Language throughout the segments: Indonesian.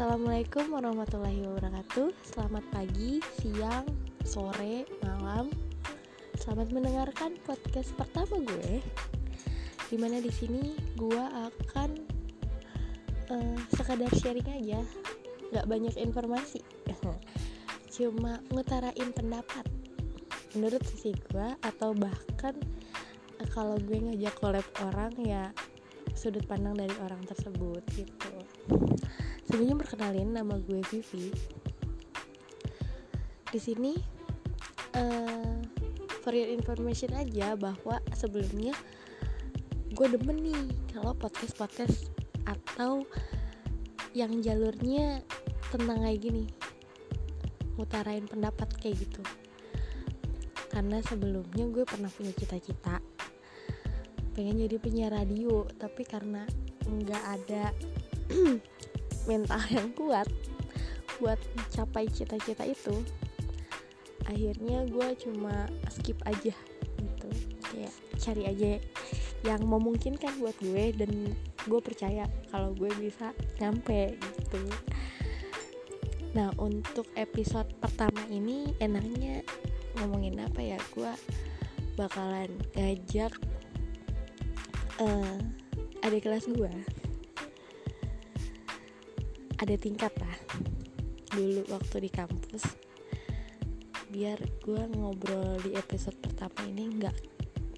Assalamualaikum warahmatullahi wabarakatuh. Selamat pagi, siang, sore, malam. Selamat mendengarkan podcast pertama gue. Di mana di sini gue akan uh, sekadar sharing aja, nggak banyak informasi. Cuma ngutarain pendapat menurut sisi gue atau bahkan uh, kalau gue ngajak collab orang ya sudut pandang dari orang tersebut gitu sebelumnya perkenalin nama gue Vivi. Di sini uh, for your information aja bahwa sebelumnya gue demen nih kalau podcast podcast atau yang jalurnya tentang kayak gini mutarain pendapat kayak gitu. Karena sebelumnya gue pernah punya cita-cita pengen jadi penyiar radio tapi karena nggak ada mental yang kuat buat mencapai cita-cita itu akhirnya gue cuma skip aja gitu. Ya cari aja yang memungkinkan buat gue dan gue percaya kalau gue bisa nyampe gitu. Nah untuk episode pertama ini enaknya ngomongin apa ya? Gue bakalan ngajak uh, adik kelas gue ada tingkat lah. Dulu waktu di kampus biar gue ngobrol di episode pertama ini nggak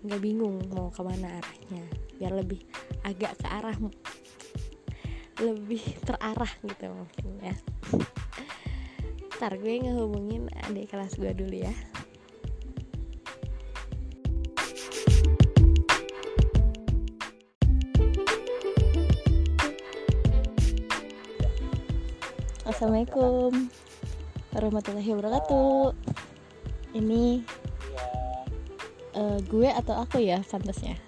nggak bingung mau ke mana arahnya. Biar lebih agak ke arah lebih terarah gitu mungkin ya ntar gue ngehubungin adik kelas gue dulu ya Assalamualaikum warahmatullahi wabarakatuh. Ini uh, gue atau aku ya pantasnya?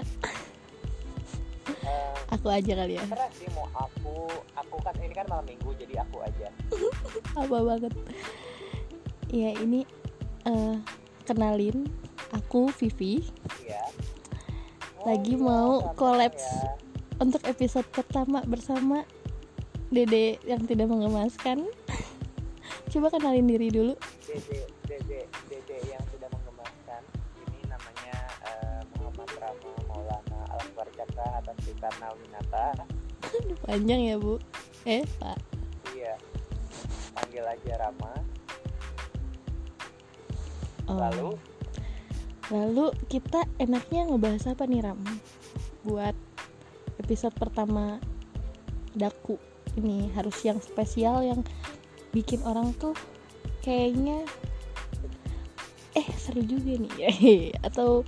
Uh, aku aja kali ya. Terus sih mau aku, aku kan ini kan malam minggu jadi aku aja. Apa banget? Ya ini uh, kenalin aku Vivi. Iya. Oh, Lagi iya, mau kolaps ya. untuk episode pertama bersama Dede yang tidak mengemaskan. Coba kenalin diri dulu. Dede Dede Dede yang tidak mengemaskan. Ini namanya uh, Muhammad Rama Maulana Al Cakra atas Soekarno Winata panjang ya bu. Eh pak. Iya. Panggil aja Rama. Oh. lalu? Lalu kita enaknya ngebahas apa nih Ram? Buat episode pertama daku ini harus yang spesial yang bikin orang tuh kayaknya eh seru juga nih atau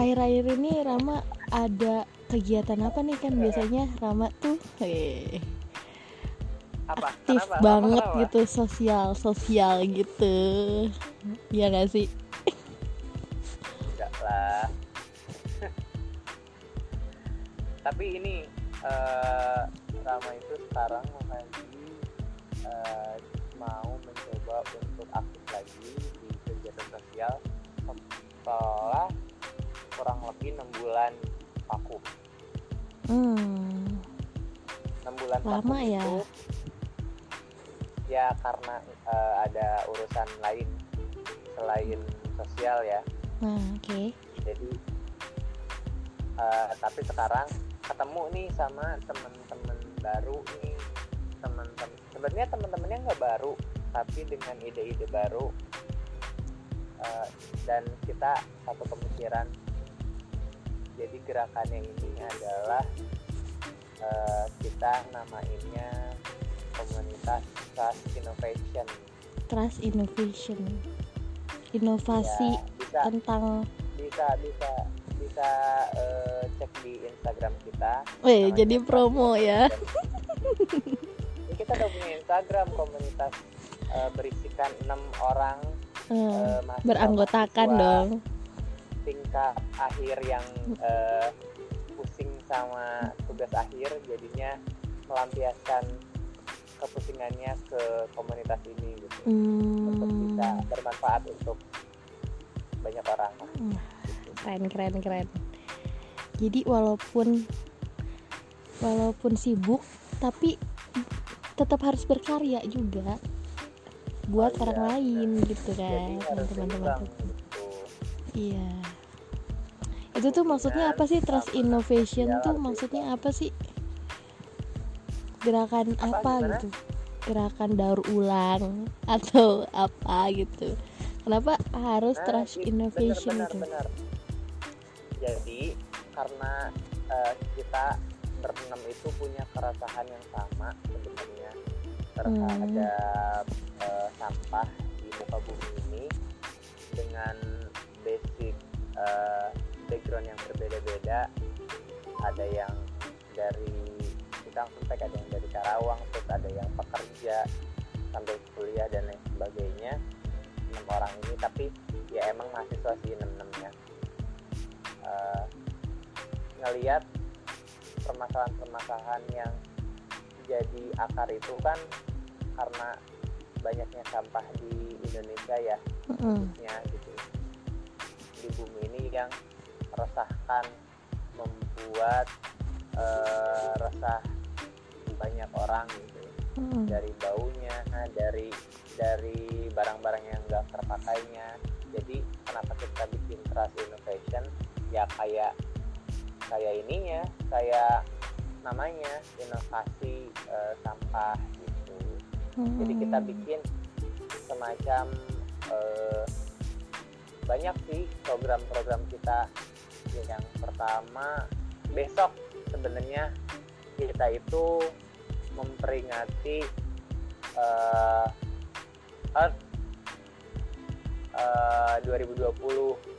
air-air ini Rama ada kegiatan apa nih kan biasanya Rama tuh eh apa? aktif Kenapa? banget Kenapa? gitu sosial sosial gitu ya gak sih enggak lah tapi ini uh, Rama itu sekarang lagi uh, mau mencoba untuk aktif lagi di kegiatan sosial setelah kurang lebih enam bulan vakum. Hmm. Enam bulan lama ya. Itu, ya karena uh, ada urusan lain selain sosial ya. Hmm, Oke. Okay. Jadi uh, tapi sekarang ketemu nih sama temen-temen baru nih teman-teman sebenarnya teman-temannya nggak baru tapi dengan ide-ide baru uh, dan kita satu pemikiran. Jadi gerakannya ini adalah uh, kita namainnya komunitas trust innovation. Trust innovation. Inovasi ya, bisa, tentang bisa bisa bisa uh, cek di Instagram kita. Weh, jadi promo ya. Kita udah punya Instagram komunitas uh, berisikan enam orang uh, uh, beranggotakan dong. Tingkat akhir yang uh, pusing sama tugas akhir, jadinya melampiaskan kepusingannya ke komunitas ini gitu hmm. untuk bisa bermanfaat untuk banyak orang. Hmm keren keren keren. Jadi walaupun walaupun sibuk tapi tetap harus berkarya juga buat Oh, orang iya, lain gitu jadi kan teman-teman gitu. Iya. Itu tuh maksudnya apa sih? Trust innovation sosial tuh maksudnya apa sih? Gerakan Apa, apa, gitu? Gerakan daur ulang atau apa gitu? Kenapa harus Nah, trust innovation bener, itu bener, bener. Jadi karena eh, kita berenam itu punya keresahan yang sama sebenarnya. Terhadap eh, sampah di muka bumi ini dengan basic eh, background yang berbeda-beda. Ada yang dari Cikampek ada yang dari Karawang terus ada yang pekerja sambil kuliah dan lain sebagainya. Enam orang ini tapi ya emang mahasiswa sih enam enamnya uh, ngelihat permasalahan-permasalahan yang jadi akar itu kan karena banyaknya sampah di Indonesia ya khususnya gitu. Di bumi ini yang meresahkan membuat eh, resah banyak orang gitu. Mm-mm. dari baunya dari dari barang-barang yang nggak terpakainya. Jadi kenapa kita bikin trust innovation ya kayak kayak ininya kayak namanya inovasi eh, sampah gitu jadi kita Mm-mm. bikin semacam eh, banyak sih program-program kita. Yang pertama besok sebenarnya kita itu memperingati eh, Earth eh, 2020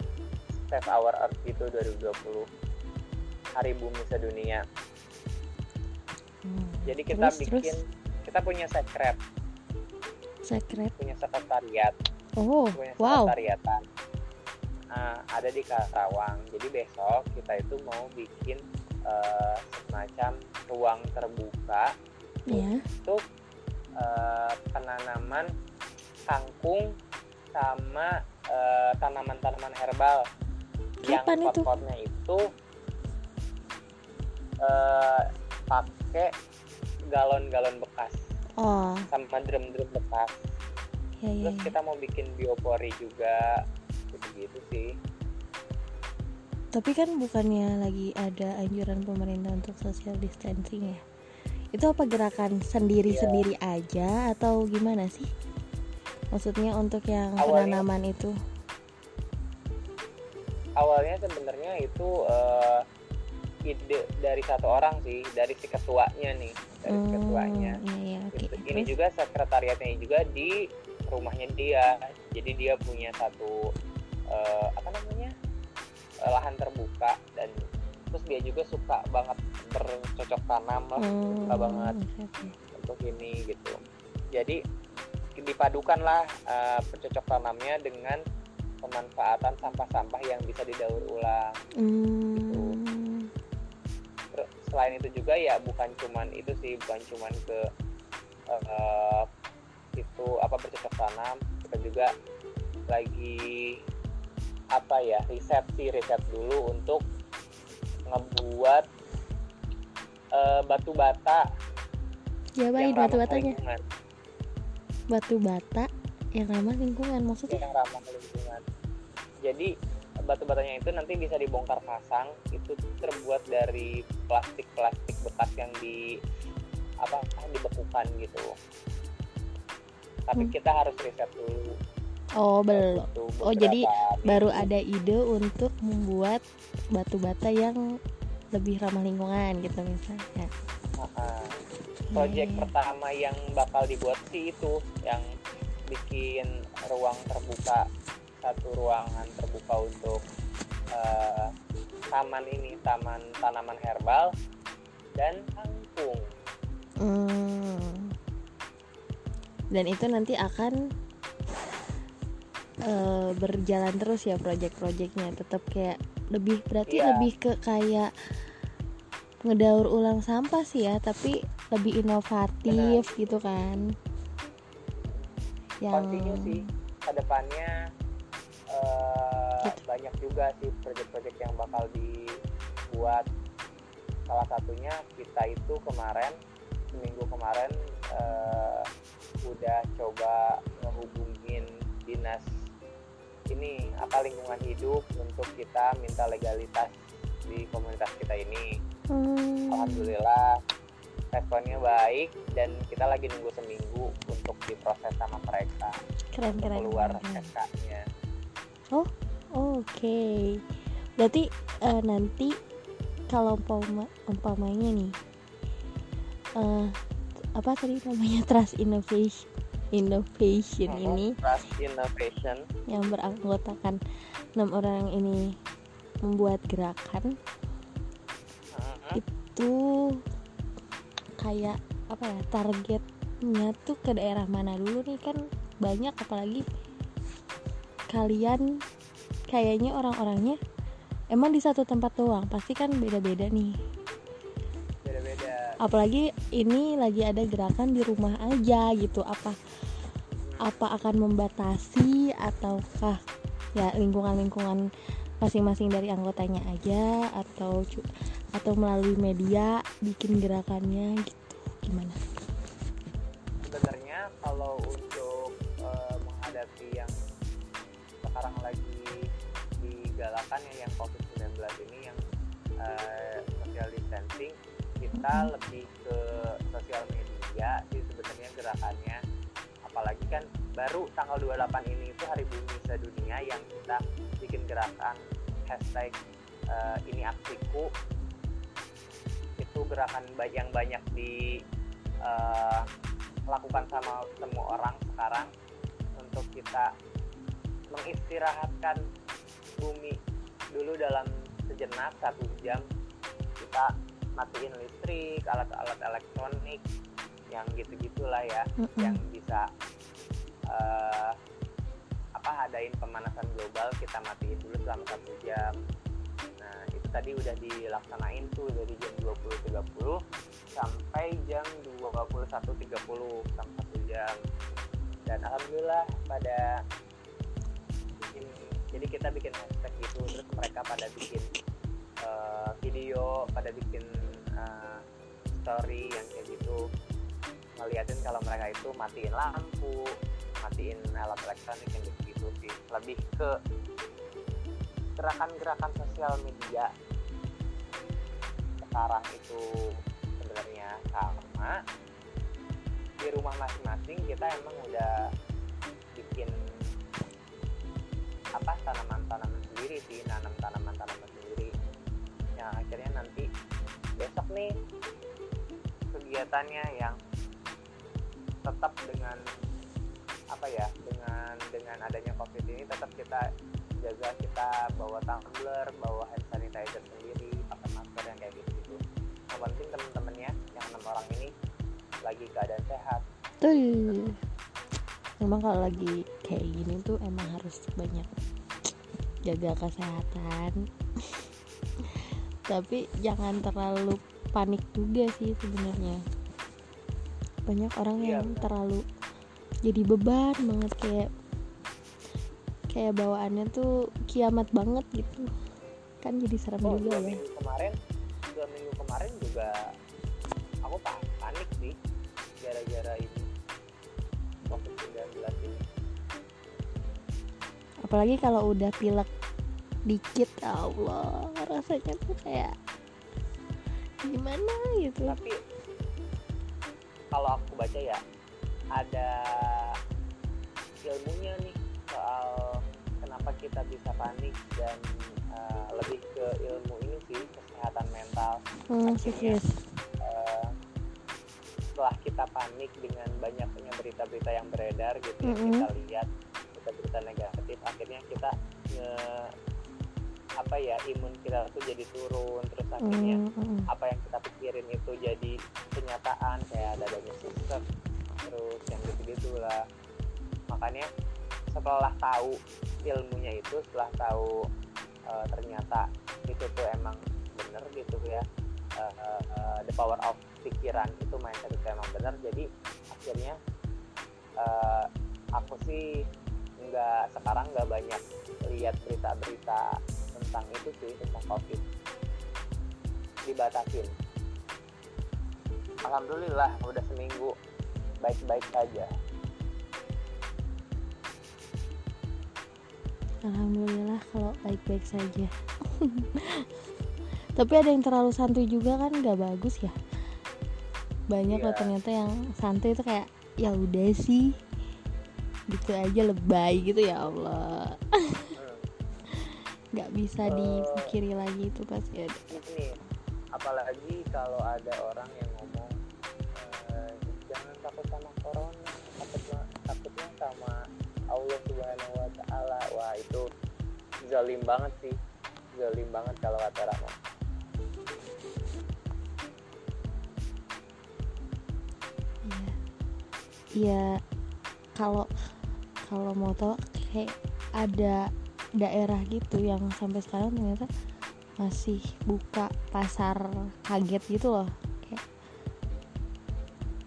Save Our Earth itu 2020 Hari Bumi Sedunia. Hmm. jadi kita Terus, bikin terus? kita punya sekret secret? Punya sekretariat. Oh punya wow. sekretariatan. Nah, ada di Karawang. Jadi besok kita itu mau bikin eh, semacam ruang terbuka ya untuk eh, penanaman kangkung sama eh, tanaman-tanaman herbal Kapan yang itu? itu eh, pakai galon-galon bekas. Oh. Sama drum-drum bekas. Ya ya, terus ya. kita mau bikin biopori juga. Gitu-gitu sih. Tapi kan bukannya lagi ada anjuran pemerintah untuk social distancing ya? Itu apa gerakan sendiri-sendiri Iya. aja atau gimana sih? Maksudnya untuk yang Awalnya- penanaman itu awalnya sebenarnya itu eh, ide dari satu orang sih dari si ketuanya nih dari si ketuanya iya iya oke Gitu. ini Terus? juga sekretariatnya juga di rumahnya dia jadi dia punya satu eh, apa namanya eh, lahan terbuka dan terus dia juga suka banget bercocok tanam lah Hmm, suka banget oke. untuk ini gitu jadi dipadukanlah eh, bercocok tanamnya dengan pemanfaatan sampah-sampah yang bisa didaur ulang. Hmm, Terus selain itu juga ya bukan cuman itu sih bukan cuman ke eh, itu apa bercocok tanam kita juga lagi apa ya riset sih riset dulu untuk ngebuat eh, batu bata yang ramah batu batanya. lingkungan. Batu bata yang ramah lingkungan maksudnya? Yang ramah lingkungan jadi batu batanya itu nanti bisa dibongkar pasang itu terbuat dari plastik plastik bekas yang di apa dibekukan gitu. Tapi Hmm. kita harus riset dulu. Oh belum Oh, jadi baru ada ide untuk membuat batu bata yang lebih ramah lingkungan gitu misalnya. Project Iya, iya. pertama yang bakal dibuat sih itu yang bikin ruang terbuka satu ruangan terbuka untuk eh, taman ini taman tanaman herbal dan kangkung. Hmm. dan itu nanti akan eh, berjalan terus ya project-projectnya. Tetap kayak lebih berarti Iya. lebih ke kayak ngedaur ulang sampah sih ya tapi lebih inovatif gitu kan. Yang continue sih ke depannya Gitu. banyak juga sih project-project yang bakal dibuat salah satunya kita itu kemarin seminggu kemarin uh, udah coba ngehubungin dinas ini apa lingkungan hidup untuk kita minta legalitas di komunitas kita ini. Hmm. Alhamdulillah responnya baik dan kita lagi nunggu seminggu untuk diproses sama mereka. Keren keren. Keluar SK-nya. Oh, oke. Okay. Berarti uh, nanti kalau umpama, umpamanya nih uh, apa tadi namanya trust innovation innovation uh ini trust innovation yang beranggotakan enam orang ini membuat gerakan uh-huh. itu kayak apa ya targetnya tuh ke daerah mana dulu nih kan banyak apalagi kalian kayaknya orang-orangnya emang di satu tempat doang pasti kan beda-beda nih. Beda-beda. Apalagi ini lagi ada gerakan di rumah aja gitu. Apa apa akan membatasi ataukah ya lingkungan-lingkungan masing-masing dari anggotanya aja atau atau melalui media bikin gerakannya gitu. Gimana? Sebenarnya kalau digalakan ya yang COVID-19 ini yang uh, social distancing kita hmm. lebih ke sosial media sih sebenarnya gerakannya apalagi kan baru tanggal 28 ini itu hari bumi sedunia yang kita bikin gerakan hashtag uh, ini aksiku itu gerakan yang banyak di uh, lakukan sama semua orang sekarang untuk kita mengistirahatkan bumi. Dulu dalam sejenak satu jam kita matiin listrik alat-alat elektronik yang gitu-gitulah ya mm -hmm. yang bisa uh, apa adain pemanasan global kita matiin dulu selama satu jam. Nah itu tadi udah dilaksanain tuh dari jam 20.30 sampai jam 21.30 sampai satu jam. Dan alhamdulillah pada jadi kita bikin hashtag gitu terus mereka pada bikin uh, video pada bikin uh, story yang kayak gitu. Ngeliatin kalau mereka itu matiin lampu matiin alat elektronik yang gitu-gitu sih. Lebih ke gerakan-gerakan sosial media. Sekarang itu sebenarnya sama. Di rumah masing-masing kita emang udah bikin apa tanaman-tanaman sendiri sih nanam tanaman-tanaman sendiri. Yang akhirnya nanti besok nih kegiatannya yang tetap dengan apa ya dengan dengan adanya covid ini tetap kita jaga kita bawa tumbler bawa hand sanitizer sendiri pakai masker yang kayak gitu gitu yang penting temen-temennya yang enam orang ini lagi keadaan sehat. Tuh emang kalau lagi kayak gini tuh emang harus banyak jaga kesehatan. Tapi jangan terlalu panik juga sih sebenarnya. Banyak orang iya, yang terlalu jadi beban banget kayak kayak bawaannya tuh kiamat banget gitu. Kan jadi serem oh, juga ya. minggu kemarin dua minggu kemarin juga aku panik sih gara-gara ini. Covid apalagi kalau udah pilek dikit ya Allah rasanya tuh kayak gimana gitu. Tapi kalau aku baca ya ada ilmunya nih soal kenapa kita bisa panik dan uh, lebih ke ilmu ini sih kesehatan mental. Hmm, Akhirnya, uh, setelah kita panik dengan banyaknya berita-berita yang beredar gitu mm -hmm. yang kita lihat berita-berita negatif akhirnya kita nge apa ya imun kita tuh jadi turun terus akhirnya mm -hmm. apa yang kita pikirin itu jadi kenyataan kayak ada adanya sistem terus yang gitu-gitu lah makanya setelah tahu ilmunya itu setelah tahu uh, ternyata itu tuh emang bener gitu ya uh, uh, the power of pikiran itu mindset itu emang bener jadi akhirnya aku sih nggak sekarang nggak banyak lihat berita-berita tentang itu sih tentang covid. Dibatasin. Alhamdulillah udah seminggu. Baik-baik saja Alhamdulillah kalau baik-baik saja. Tapi ada yang terlalu santuy juga kan nggak bagus ya? Banyak Iya. loh ternyata yang santuy itu kayak ya udah sih gitu aja lebay gitu ya Allah nggak bisa Eh. dipikiri lagi itu pasti ada ini apalagi kalau ada orang yang ngomong eh, jangan takut sama corona takutnya takutnya sama Allah Subhanahu Wa Taala wah itu zalim banget sih zalim banget kalau kata Rama Iya. Iya. Kalau kalau mau tahu kayak ada daerah gitu yang sampai sekarang ternyata masih buka pasar kaget gitu loh. Kayak-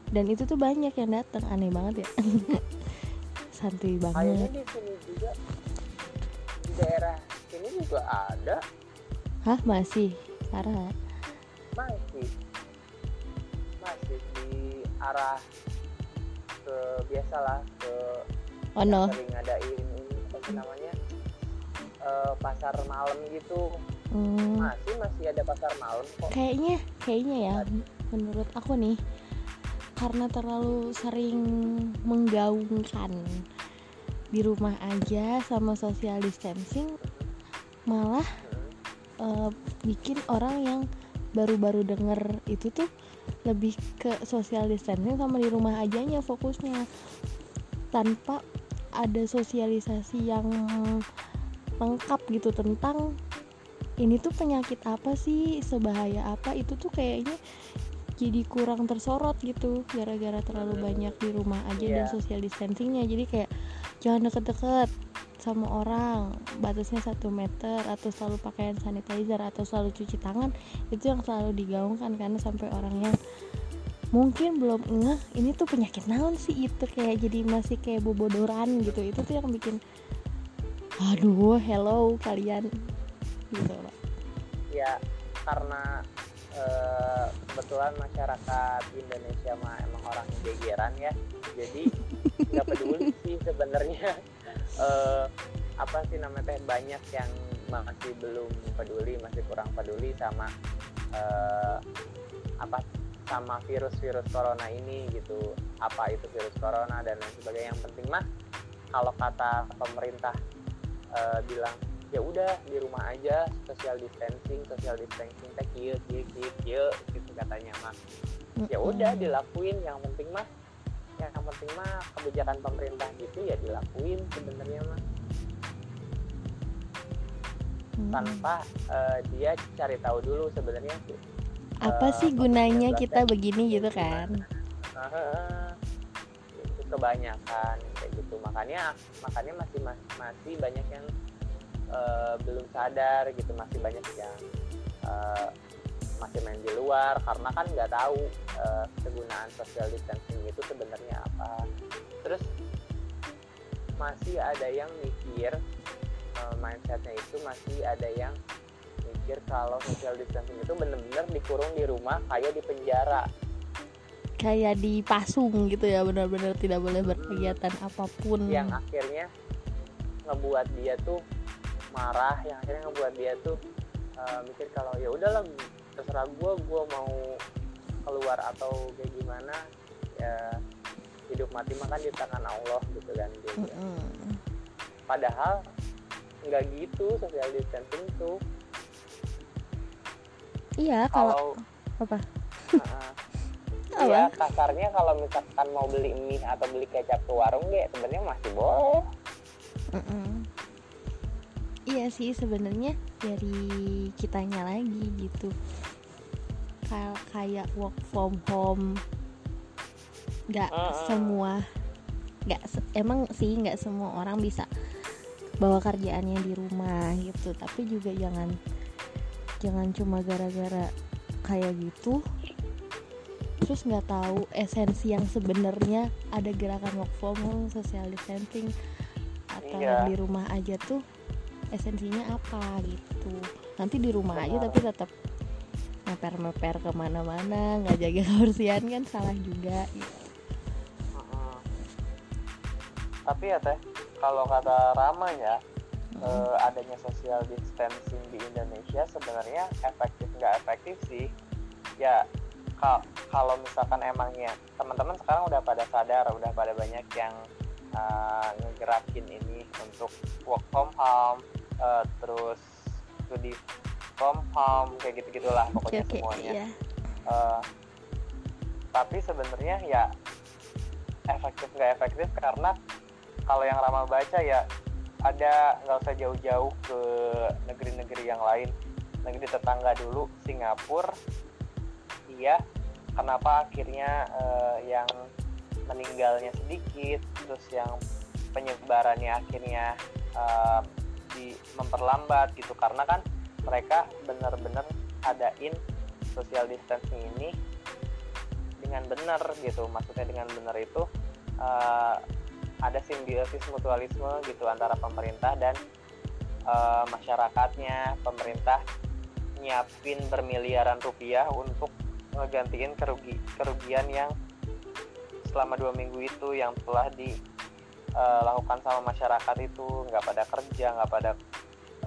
Dan itu tuh banyak yang datang, aneh banget ya. Santuy kayaknya banget. di sini juga di daerah sini juga ada Hah, masih? Parah. masih masih di arah ke biasalah ke Oh no. sering ngadain ini apa namanya eh, pasar malam gitu Hmm. masih masih ada pasar malam kok kayaknya kayaknya ya menurut aku nih karena terlalu sering menggaungkan di rumah aja sama social distancing malah eh, bikin orang yang baru-baru denger itu tuh lebih ke social distancing sama di rumah ajanya fokusnya tanpa ada sosialisasi yang lengkap gitu tentang ini tuh penyakit apa sih sebahaya apa itu tuh kayaknya jadi kurang tersorot gitu gara-gara terlalu Hmm. banyak di rumah aja dan Iya. social distancingnya jadi kayak jangan deket-deket sama orang batasnya satu meter atau selalu pakai hand sanitizer atau selalu cuci tangan itu yang selalu digaungkan karena sampai orang yang mungkin belum ngeh ini tuh penyakit naon sih itu kayak jadi masih kayak bobodoran gitu. Itu tuh yang bikin aduh hello kalian. Gitu loh ya karena eh, kebetulan masyarakat Indonesia mah emang orang gegeran ya. Jadi nggak peduli sih sebenarnya eh, apa sih namanya banyak yang masih belum peduli masih kurang peduli sama eh, apa sama virus-virus corona ini gitu. Apa itu virus corona dan lain sebagainya. Yang penting mah kalau kata pemerintah eh, bilang ya udah di rumah aja social distancing social distancing teh kieu kieu kieu kieu gitu katanya mah. Ya udah dilakuin. Yang penting mah yang penting mah kebijakan pemerintah gitu ya dilakuin sebenarnya mah. Tanpa eh, dia cari tahu dulu sebenarnya apa sih gunanya COVID-19 kita begini gitu kan? Itu kebanyakan kayak gitu. Makanya makanya masih mas- masih banyak yang eh, belum sadar gitu. Masih banyak yang eh, masih main di luar. Karena kan nggak tahu eh, kegunaan social distancing itu sebenarnya apa. Terus masih ada yang mikir eh, mindsetnya itu masih ada yang mikir kalau social distancing itu bener-bener dikurung di rumah kayak di penjara kayak dipasung gitu ya benar-benar tidak boleh berkegiatan apa pun yang akhirnya ngebuat dia tuh marah yang akhirnya ngebuat dia tuh uh, mikir kalau ya udahlah terserah gue gue mau keluar atau kayak gimana ya hidup mati makan di tangan Allah gitu kan dia bilang. Mm-mm. padahal nggak gitu social distancing tuh iya kalau kalau apa? Uh, ya kasarnya kalau misalkan mau beli mie atau beli kecap ke warung ya sebenarnya masih boleh. Mm-mm. iya sih sebenarnya dari kitanya lagi gitu. Kal- kayak work from home. Nggak Mm-mm. semua nggak se- emang sih nggak semua orang bisa bawa kerjaannya di rumah gitu. Tapi juga jangan jangan cuma gara-gara kayak gitu terus nggak tahu esensi yang sebenarnya ada gerakan work from home social distancing atau Iya. di rumah aja tuh esensinya apa gitu nanti di rumah aja Benar. tapi tetap meper-meper ke mana-mana nggak jaga kebersihan kan salah juga gitu. tapi ya teh kalau kata Rama ya eh, adanya social distancing di Indonesia sebenarnya efektif nggak efektif sih. Ya ka- kalau misalkan emangnya teman-teman sekarang udah pada sadar udah pada banyak yang uh, ngegerakin ini untuk work from home uh, terus studi from home kayak gitu gitulah pokoknya oke semuanya. iya. Uh, tapi sebenarnya ya efektif nggak efektif karena kalau yang Rama baca ya ada nggak usah jauh-jauh ke negeri-negeri yang lain. Negeri tetangga dulu Singapura. Iya kenapa akhirnya eh, yang meninggalnya sedikit terus yang penyebarannya akhirnya eh, di memperlambat gitu. Karena kan mereka benar-benar adain social distancing ini dengan benar gitu. Maksudnya dengan benar itu eh, ada simbiosis mutualisme gitu antara pemerintah dan eh, masyarakatnya. Pemerintah nyiapin bermiliaran rupiah untuk ngegantiin kerugi kerugian yang selama dua minggu itu yang telah dilakukan sama masyarakat itu. Nggak pada kerja nggak pada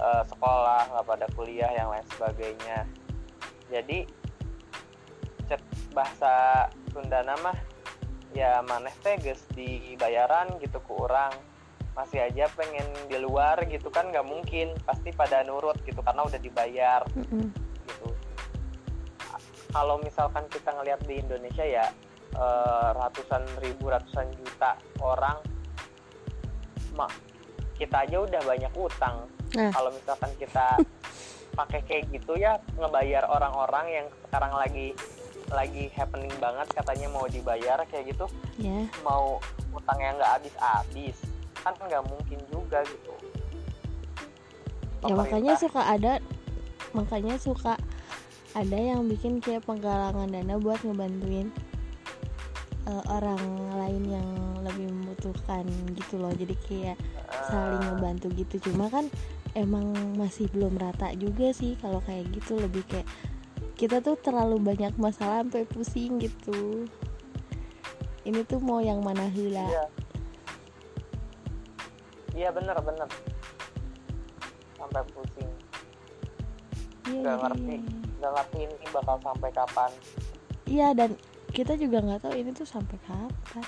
eh, sekolah nggak pada kuliah yang lain sebagainya. Jadi cek bahasa Sunda nama ya maneh teh geus dibayaran gitu ke orang masih aja pengen di luar gitu kan nggak mungkin. Pasti pada nurut gitu karena udah dibayar. Mm-mm. gitu. Kalau misalkan kita ngelihat di Indonesia ya eh, ratusan ribu ratusan juta orang mak kita aja udah banyak utang. Nah. kalau misalkan kita pakai kayak gitu ya ngebayar orang-orang yang sekarang lagi lagi happening banget katanya mau dibayar kayak gitu. Ya mau utang yang nggak habis-habis. Kan nggak mungkin juga gitu. Ya makanya Pemerintah- suka ada makanya suka ada yang bikin kayak penggalangan dana buat ngebantuin eh, orang lain yang lebih membutuhkan gitu loh. Jadi kayak saling Ah, ngebantu gitu. Cuma kan emang masih belum rata juga sih kalau kayak gitu. Lebih kayak kita tuh terlalu banyak masalah sampai pusing gitu. Ini tuh mau yang mana hula iya. Iya bener bener. Sampai pusing. Iya, nggak iya, ngerti. iya. nggak ngerti ini bakal sampai kapan. Iya dan kita juga nggak tahu ini tuh sampai kapan.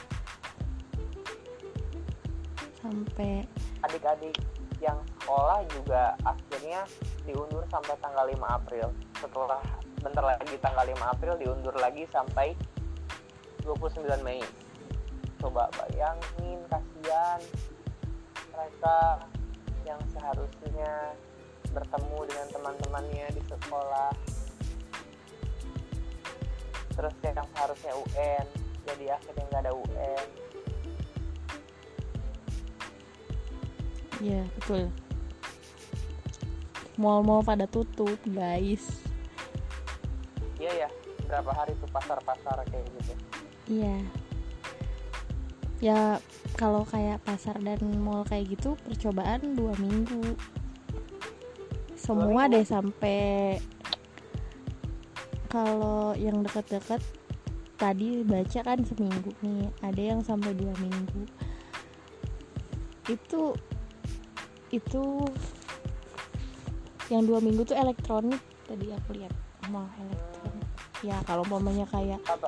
Sampai adik-adik yang sekolah juga akhirnya diundur sampai tanggal 5 April setelah bentar lagi tanggal 5 April diundur lagi sampai 29 Mei. Coba bayangin kasihan mereka yang seharusnya bertemu dengan teman-temannya di sekolah. Terus yang seharusnya UN jadi akhirnya nggak ada UN ya betul. Mall-mall pada tutup guys iya ya berapa hari tuh pasar-pasar kayak gitu Iya. Ya kalau kayak pasar dan mall kayak gitu percobaan dua minggu. Semua minggu? deh sampai kalau yang dekat-dekat tadi baca kan seminggu nih, ada yang sampai dua minggu. Itu itu yang dua minggu tuh elektronik tadi aku lihat mall elektronik. Ya kalau umpamanya kayak apa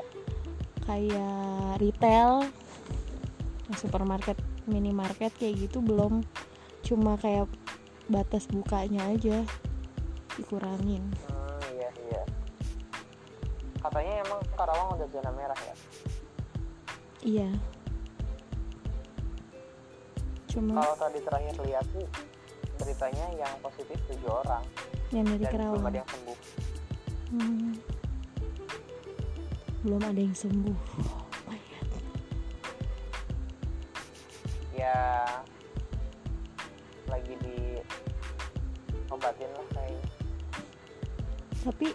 kayak retail supermarket minimarket kayak gitu belum cuma kayak batas bukanya aja dikurangin Hmm, iya iya. Katanya emang Karawang udah zona merah ya. iya cuma Kalau tadi terakhir lihat sih beritanya yang positif tujuh orang yang dari dan belum ada yang sembuh. Hmm. belum ada yang sembuh Oh my God. Ya lagi di obatin lah kayaknya. tapi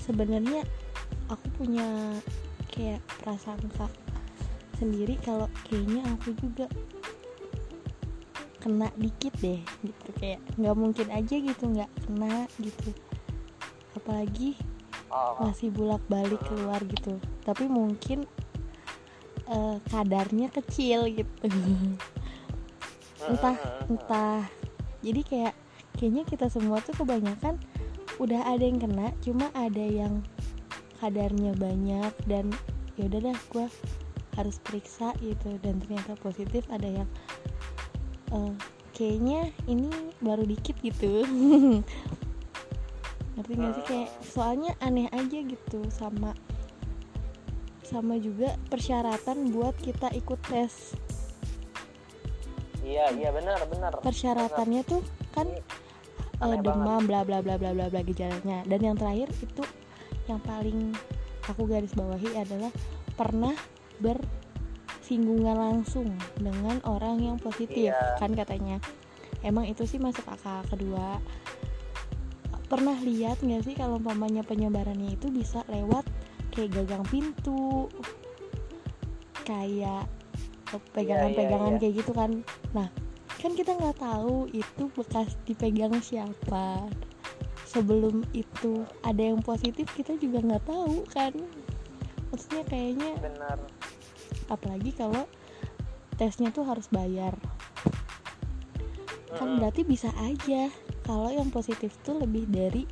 sebenarnya aku punya kayak prasangka sendiri kalau kayaknya aku juga kena dikit deh gitu kayak nggak mungkin aja gitu nggak kena gitu apalagi Oh, masih bolak balik keluar gitu. Tapi mungkin eh, kadarnya kecil gitu. Entah Mm-mm. entah. Jadi kayak kayaknya kita semua tuh kebanyakan udah ada yang kena cuma ada yang kadarnya banyak dan ya udah dah gue harus periksa gitu. Dan ternyata positif ada yang eh, kayaknya ini baru dikit gitu ngerti gak sih? Kayak soalnya aneh aja gitu sama sama juga persyaratan buat kita ikut tes. Iya iya benar benar. Persyaratannya tuh kan aneh demam bla bla bla bla bla bla gejalanya. Dan yang terakhir itu yang paling aku garis bawahi adalah pernah bersinggungan langsung dengan orang yang positif Iya. kan katanya. Emang itu sih masuk akal kedua pernah lihat nggak sih kalau umpamanya penyebarannya itu bisa lewat kayak gagang pintu? Kayak pegangan-pegangan iya. kayak gitu kan. Nah kan kita nggak tahu itu bekas dipegang siapa. Sebelum itu ada yang positif kita juga nggak tahu kan. Maksudnya kayaknya benar. apalagi kalau tesnya tuh harus bayar. Kan Mm-mm. berarti bisa aja kalau yang positif tuh lebih dari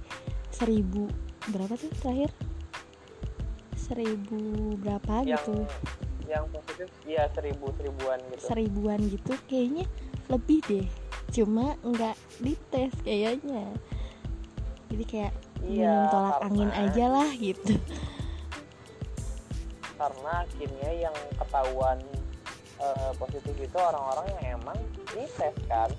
seribu berapa tuh terakhir? Seribu berapa yang gitu? yang positif iya seribu seribuan gitu. Seribuan gitu kayaknya lebih deh cuma nggak dites kayaknya. Jadi kayak iya minum tolak karena- angin aja lah gitu. Karena akhirnya yang ketahuan eh, positif itu orang-orang yang emang dites kan.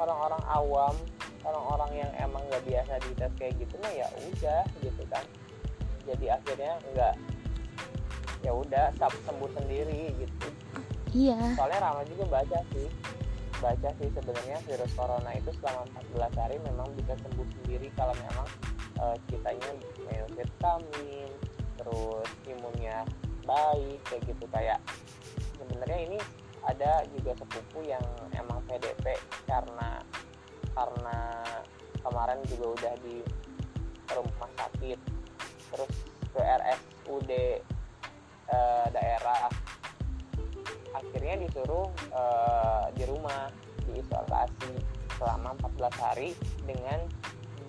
Orang-orang awam orang-orang yang emang nggak biasa dites kayak gitu mah ya udah gitu kan. Jadi akhirnya nggak ya udah sembuh sendiri gitu. Iya. Soalnya Rama juga baca sih baca sih sebenarnya virus corona itu selama 14 hari memang bisa sembuh sendiri kalau memang eh, kitanya minum vitamin terus imunnya baik kayak gitu. Kayak sebenarnya ini ada juga sepupu yang emang PDP karena karena kemarin juga udah di rumah sakit. Terus ke RSUD eh, daerah akhirnya disuruh eh, di rumah diisolasi selama 14 hari dengan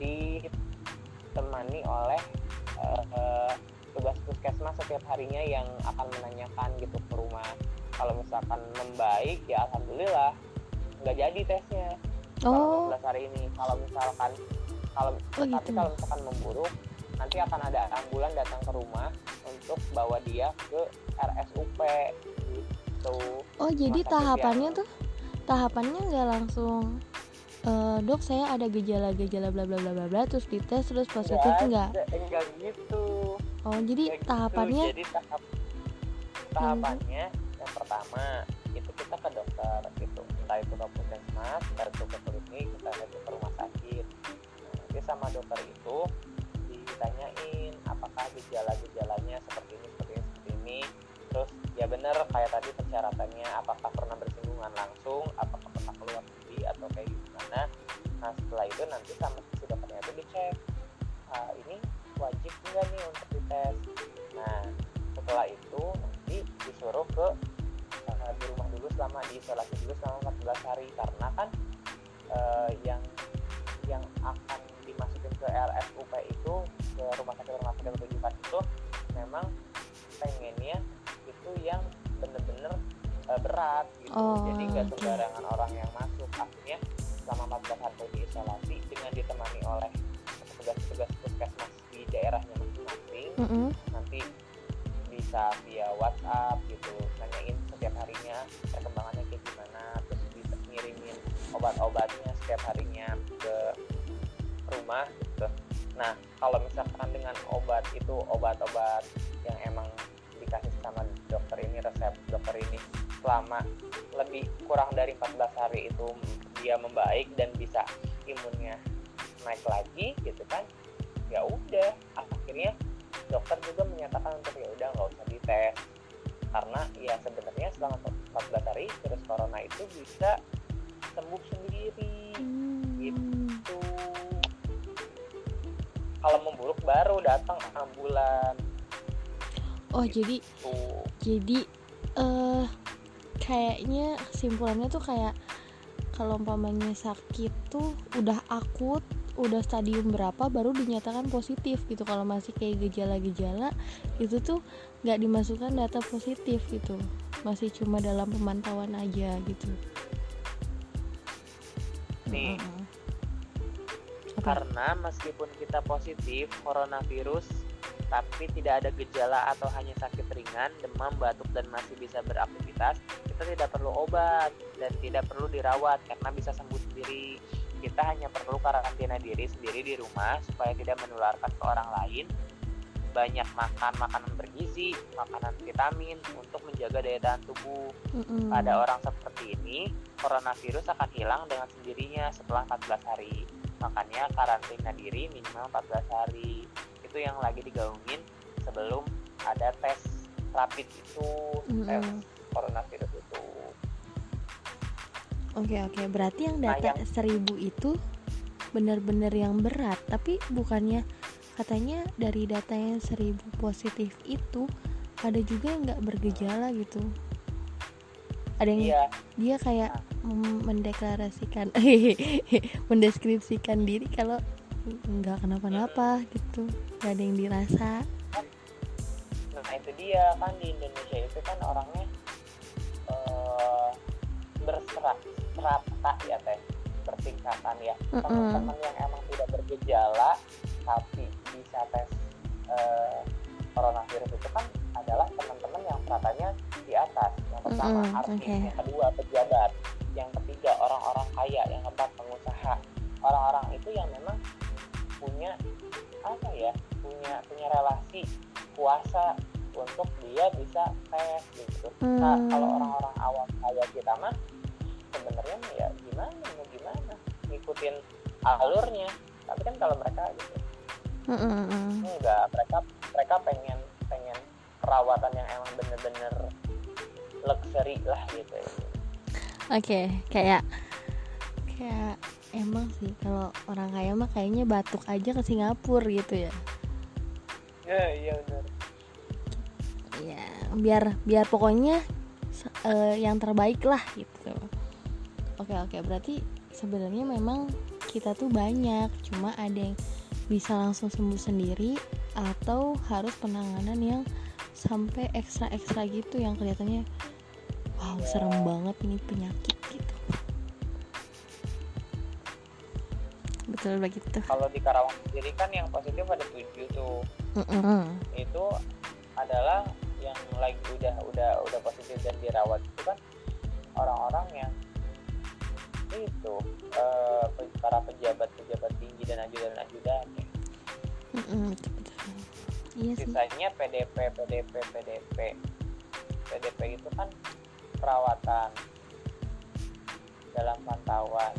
ditemani oleh eh, eh, tugas puskesmas setiap harinya yang akan menanyakan gitu ke rumah. Kalau misalkan membaik ya alhamdulillah nggak jadi tesnya oh. selama 14 hari ini kalau misalkan kalau Oh, tapi gitu. kalau misalkan memburuk nanti akan ada ambulan datang ke rumah untuk bawa dia ke RSUP gitu. Oh jadi sakit tahapannya tuh tahapannya nggak langsung eh, dok saya ada gejala-gejala bla bla bla bla bla terus dites terus positif enggak ada, enggak gitu. Oh jadi Kayak gitu. tahapannya jadi tahap tahapannya yang pertama itu kita ke dokter. gitu entah itu ke puskesmas entah itu ke klinik entah itu ke rumah sakit. Nah, nanti sama dokter itu ditanyain apakah gejala-gejalanya seperti ini seperti ini seperti ini. Terus ya bener kayak tadi persyaratannya apakah pernah bersinggungan langsung apakah pernah keluar negeri atau kayak gimana. Nah setelah itu nanti sama si dokternya itu dicek ah, ini wajib enggak nih untuk dites? Nah setelah itu nanti disuruh ke eh, di rumah dulu selama diisolasi dulu selama 14 hari. Karena kan eh, yang yang akan dimasukin ke RSUP itu ke rumah sakit rumah sakit rujukan itu memang pengennya itu yang bener-bener eh, berat gitu. Oh, jadi nggak sembarangan orang yang masuk. Akhirnya selama 14 hari diisolasi dengan ditemani oleh petugas-petugas puskesmas di daerahnya masing-masing Mm-mm. nanti bisa via WhatsApp obat-obatnya setiap harinya ke rumah gitu. Nah kalau misalkan dengan obat itu obat-obat yang emang dikasih sama dokter ini resep dokter ini selama lebih kurang dari 14 hari itu dia membaik dan bisa imunnya naik lagi gitu kan ya udah. Akhirnya dokter juga menyatakan untuk ya udah nggak usah dites. Karena ya sebenarnya selama 14 hari virus corona itu bisa memburuk baru datang ambulan. Oh jadi tuh jadi eh kayaknya simpulannya tuh kayak kalau umpamanya sakit tuh udah akut udah stadium berapa baru dinyatakan positif gitu. Kalau masih kayak gejala-gejala itu tuh nggak dimasukkan data positif gitu. Masih cuma dalam pemantauan aja gitu. Nih. Karena meskipun kita positif coronavirus tapi tidak ada gejala atau hanya sakit ringan, demam, batuk dan masih bisa beraktivitas, kita tidak perlu obat dan tidak perlu dirawat karena bisa sembuh sendiri. Kita hanya perlu karantina diri sendiri di rumah supaya tidak menularkan ke orang lain. Banyak makan makanan bergizi, makanan vitamin untuk menjaga daya tahan tubuh. Pada orang seperti ini, coronavirus akan hilang dengan sendirinya setelah 14 hari. Makanya karantina diri minimal 14 hari. Itu yang lagi digaungin sebelum ada tes rapid itu, tes Mm-mm. coronavirus itu. Oke oke, berarti yang Nah, data yang- seribu itu benar-benar yang berat, tapi bukannya katanya dari data yang seribu positif itu ada juga yang nggak bergejala gitu. Ada yang Iya, dia kayak mem- mendeklarasikan, mendeskripsikan diri kalau nggak kenapa-napa gitu, nggak ada yang dirasa. nah itu dia. Kan di Indonesia itu kan orangnya eh berserat serata ya teh. Bertingkatan ya. Teman-teman yang emang tidak bergejala tapi bisa tes eh, coronavirus itu kan adalah teman-teman yang seratanya di atas yang pertama Mm-mm, artis oke. yang kedua pejabat yang ketiga orang-orang kaya yang keempat pengusaha orang-orang itu yang memang punya apa ya punya punya relasi kuasa untuk dia bisa tes gitu nah Hmm. kalau orang-orang awam kayak kita mah sebenarnya ya gimana mau gimana ngikutin alurnya tapi kan kalau mereka gitu Mm-mm. enggak mereka mereka pengen perawatan yang emang bener-bener luxury lah gitu Oke, kayak kayak emang sih kalau orang kaya mah kayaknya batuk aja ke Singapura gitu ya. ya iya benar Ya, biar biar pokoknya eh, yang terbaik lah gitu. Oke, oke, berarti sebenarnya memang kita tuh banyak, cuma ada yang bisa langsung sembuh sendiri atau harus penanganan yang sampai ekstra-ekstra gitu yang kelihatannya wow, serem banget ini penyakit gitu. Betul begitu. kalau di Karawang sendiri kan yang positif ada tujuh tuh Mm-mm. itu adalah yang lagi udah udah udah positif dan dirawat itu kan orang-orang yang itu eh, pe- para pejabat pejabat tinggi dan ajudan ajudan betul. Iya sih. sisanya PDP PDP PDP PDP itu kan perawatan dalam pantauan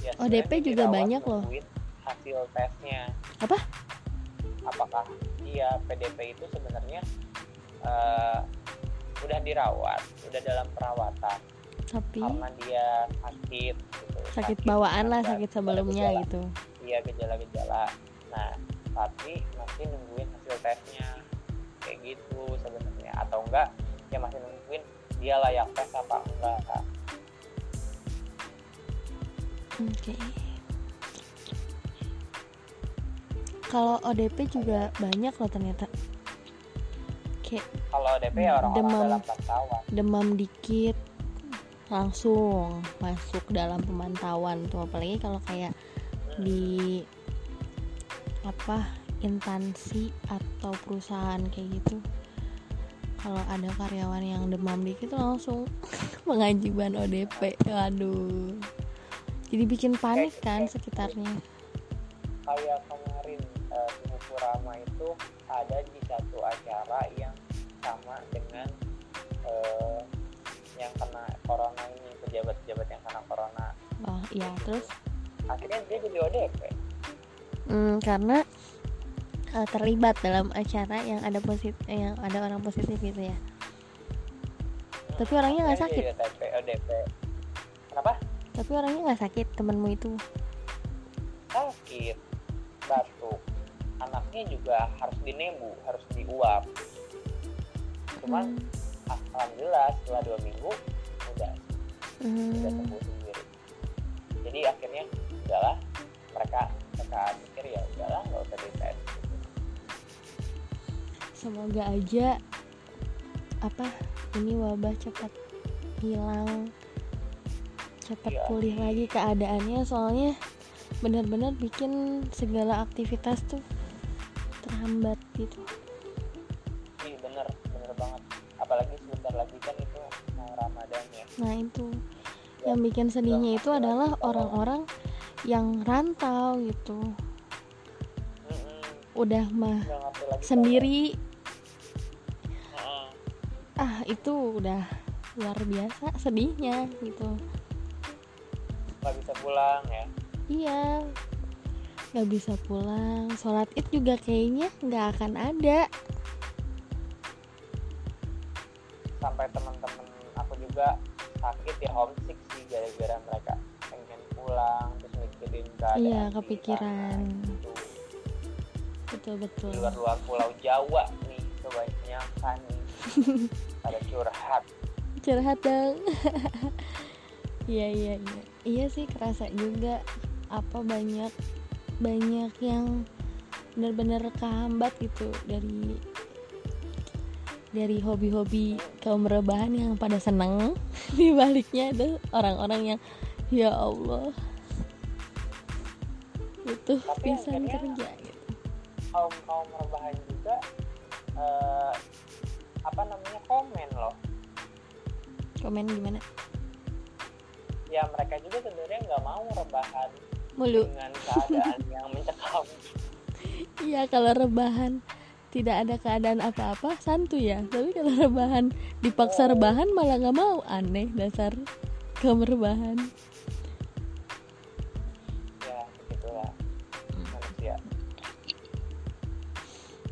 ya, ODP sebenarnya juga banyak loh. hasil tesnya Apa? apakah iya PDP itu sebenarnya eh, udah dirawat udah dalam perawatan Tapi karena dia sakit gitu sakit bawaan lah, sakit sebelumnya gejala- gitu. iya gejala-gejala nah tapi masih nungguin hasil tesnya kayak gitu sebenarnya atau enggak ya masih nungguin dia layak tes apa enggak Oke. Kalau ODP juga banyak loh ternyata. Kayak kalau DP ya orang-orang Demam. dalam pantauan demam dikit langsung masuk dalam pemantauan tuh apalagi kalau kayak Hmm, di apa instansi atau perusahaan kayak gitu. Kalau ada karyawan yang demam dikit langsung mengajukan ODP waduh. Jadi bikin panik kan sekitarnya. Kayak kemarin eh, di Fukurama itu ada di satu acara yang sama dengan eh, yang kena corona ini pejabat-pejabat yang kena corona. Oh iya terus? Akhirnya dia jadi ODP hmm, karena eh, terlibat dalam acara yang ada positif yang ada orang positif gitu ya. Tapi orangnya nggak Akhirnya sakit? dia ODP ODP kenapa? Tapi orangnya nggak sakit temenmu itu. Sakit. Batuk anaknya juga harus dinebu harus diuap. Cuman Hmm, alhamdulillah setelah dua minggu udah. Udah Hmm. sembuh sendiri. Jadi akhirnya udahlah mereka mereka pikir ya udahlah nggak usah dites gitu. semoga aja apa ini wabah cepat hilang cepat Iya. pulih lagi keadaannya soalnya benar-benar bikin segala aktivitas tuh terhambat gitu Iya bener bener banget apalagi sebentar lagi kan itu mau ramadan ya nah itu yang bikin sedihnya itu adalah orang-orang yang rantau gitu. Udah mah sendiri. Ah itu udah luar biasa sedihnya gitu. Nggak bisa pulang ya? Iya nggak bisa pulang. Sholat id juga kayaknya nggak akan ada. Sampai teman-teman aku juga sakit ya homesick sih gara-gara mereka pengen pulang keadaan Iya, kepikiran. betul betul di luar-luar pulau Jawa nih kebanyakan nih? Pada curhat. Curhat dong. Iya iya iya. Iya sih kerasa juga apa banyak banyak yang benar-benar kehambat gitu dari dari hobi-hobi kaum rebahan yang pada seneng. Di baliknya ada orang-orang yang ya Allah itu Tapi bisa akhirnya- kerja gitu. kaum kaum rebahan juga eh, apa namanya komen loh. Komen gimana? Ya mereka juga sebenarnya nggak mau rebahan mulu. dengan keadaan yang mencekam. Iya kalau rebahan tidak ada keadaan apa-apa santuy ya. Tapi kalau rebahan dipaksa Oh. rebahan malah nggak mau. Aneh dasar kamu rebahan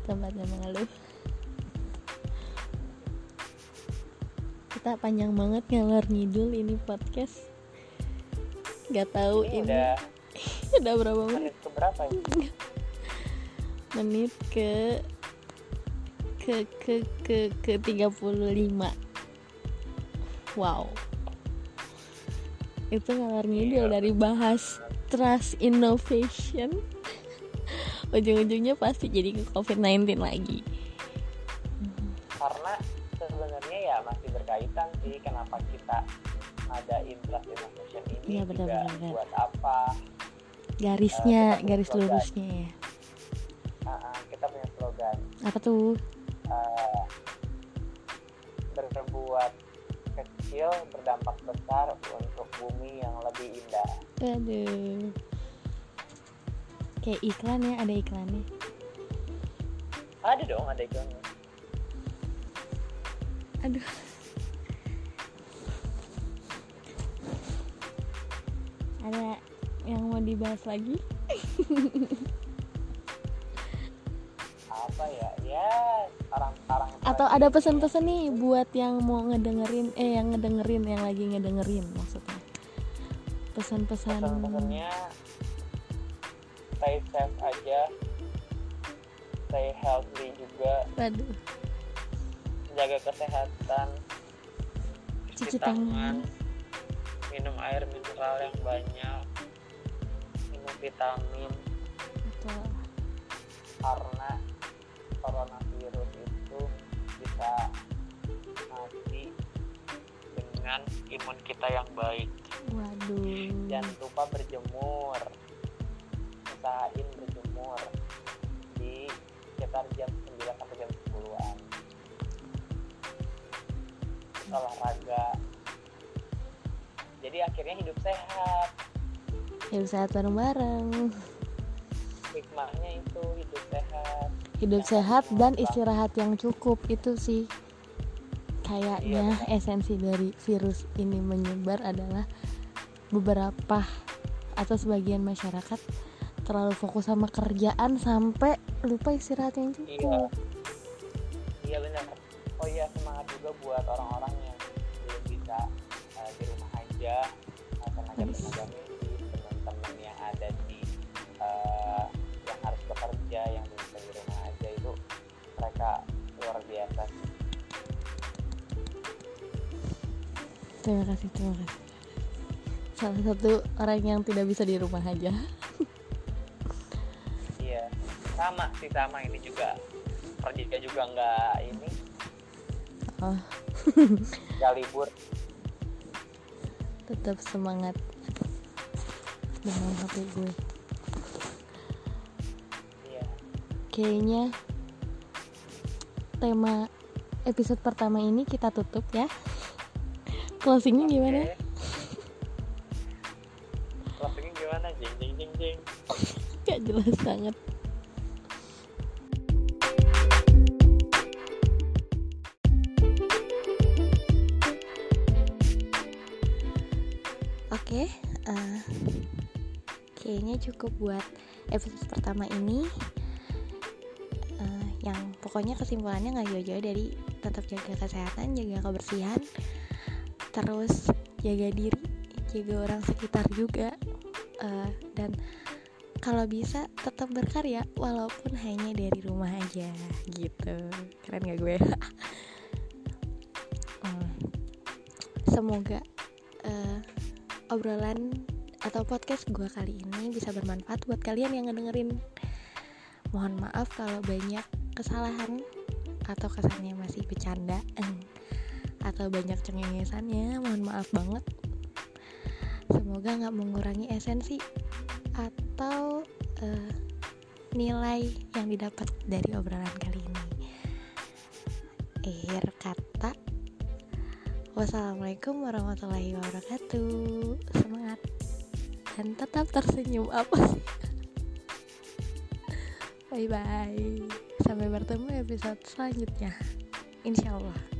tempatnya mengeluh kita panjang banget ngalor ngidul ini podcast. Nggak tahu ini ini udah udah berapa menit? Menit keberapa ya menit ke ke ke ke ke 35 wow. Itu ngalor ngidul Iya. dari bahas trust innovation ujung-ujungnya pasti jadi ke covid-19 lagi. Karena sebenarnya ya masih berkaitan sih kenapa kita ada innovation ini Iya, benar, juga benar, benar. buat apa? Garisnya kita garis slogan. lurusnya ya. Ah, kita punya slogan. Apa tuh? Eh, berbuat kecil berdampak besar untuk bumi yang lebih indah. Aduh kayak iklan ya ada iklannya? Ada dong ada iklannya. Aduh. Ada yang mau dibahas lagi? Apa ya? Ya sekarang sekarang atau ada pesan-pesan nih buat yang mau ngedengerin eh yang ngedengerin yang lagi ngedengerin maksudnya? Pesan-pesan pesan-pesannya stay safe aja. Stay healthy juga. Aduh jaga kesehatan. Cuci tangan. minum air mineral yang banyak. Minum vitamin. Betul. Karena coronavirus itu bisa mati dengan imun kita yang baik. Waduh. Jangan lupa berjemur usahain berjemur di sekitar jam 9 sampai jam 10-an olahraga. Jadi akhirnya hidup sehat. Hidup sehat bareng-bareng. Hikmahnya itu hidup sehat. Hidup Jangan sehat dan istirahat yang cukup itu sih. Kayaknya Iya, esensi dari virus ini menyebar adalah beberapa atau sebagian masyarakat terlalu fokus sama kerjaan sampai lupa istirahat yang iya. Cukup iya benar. Oh iya semangat juga buat orang-orang yang belum bisa eh, di rumah aja. Eh, tenaga-tenaga medis teman-teman yang ada di eh, yang harus bekerja yang belum bisa di rumah aja itu mereka luar biasa. Terima kasih terima kasih. Salah satu orang yang tidak bisa di rumah aja. iya sama sih sama. Ini juga kerja juga nggak ini. Oh nggak libur. Tetap semangat. Dengan HP gue. Iya. Kayaknya tema episode pertama ini kita tutup ya. Closingnya gimana? Oke. closingnya gimana? Jeng jeng jeng jeng. Gak jelas banget oke eh, kayaknya cukup buat episode pertama ini. Eh, yang pokoknya kesimpulannya nggak jauh-jauh dari tetap jaga kesehatan jaga kebersihan terus jaga diri jaga orang sekitar juga. Eh, dan kalau bisa tetap berkarya walaupun hanya dari rumah aja gitu. Keren gak gue? Semoga obrolan atau podcast gue kali ini bisa bermanfaat buat kalian yang ngedengerin mohon maaf kalau banyak kesalahan atau kesannya masih bercanda eng. atau banyak cengengesannya mohon maaf banget semoga nggak mengurangi esensi atau eh, nilai yang didapat dari obrolan kali ini wassalamualaikum warahmatullahi wabarakatuh. Semangat. Dan tetap tersenyum apa sih bye bye sampai bertemu episode selanjutnya. Insya Allah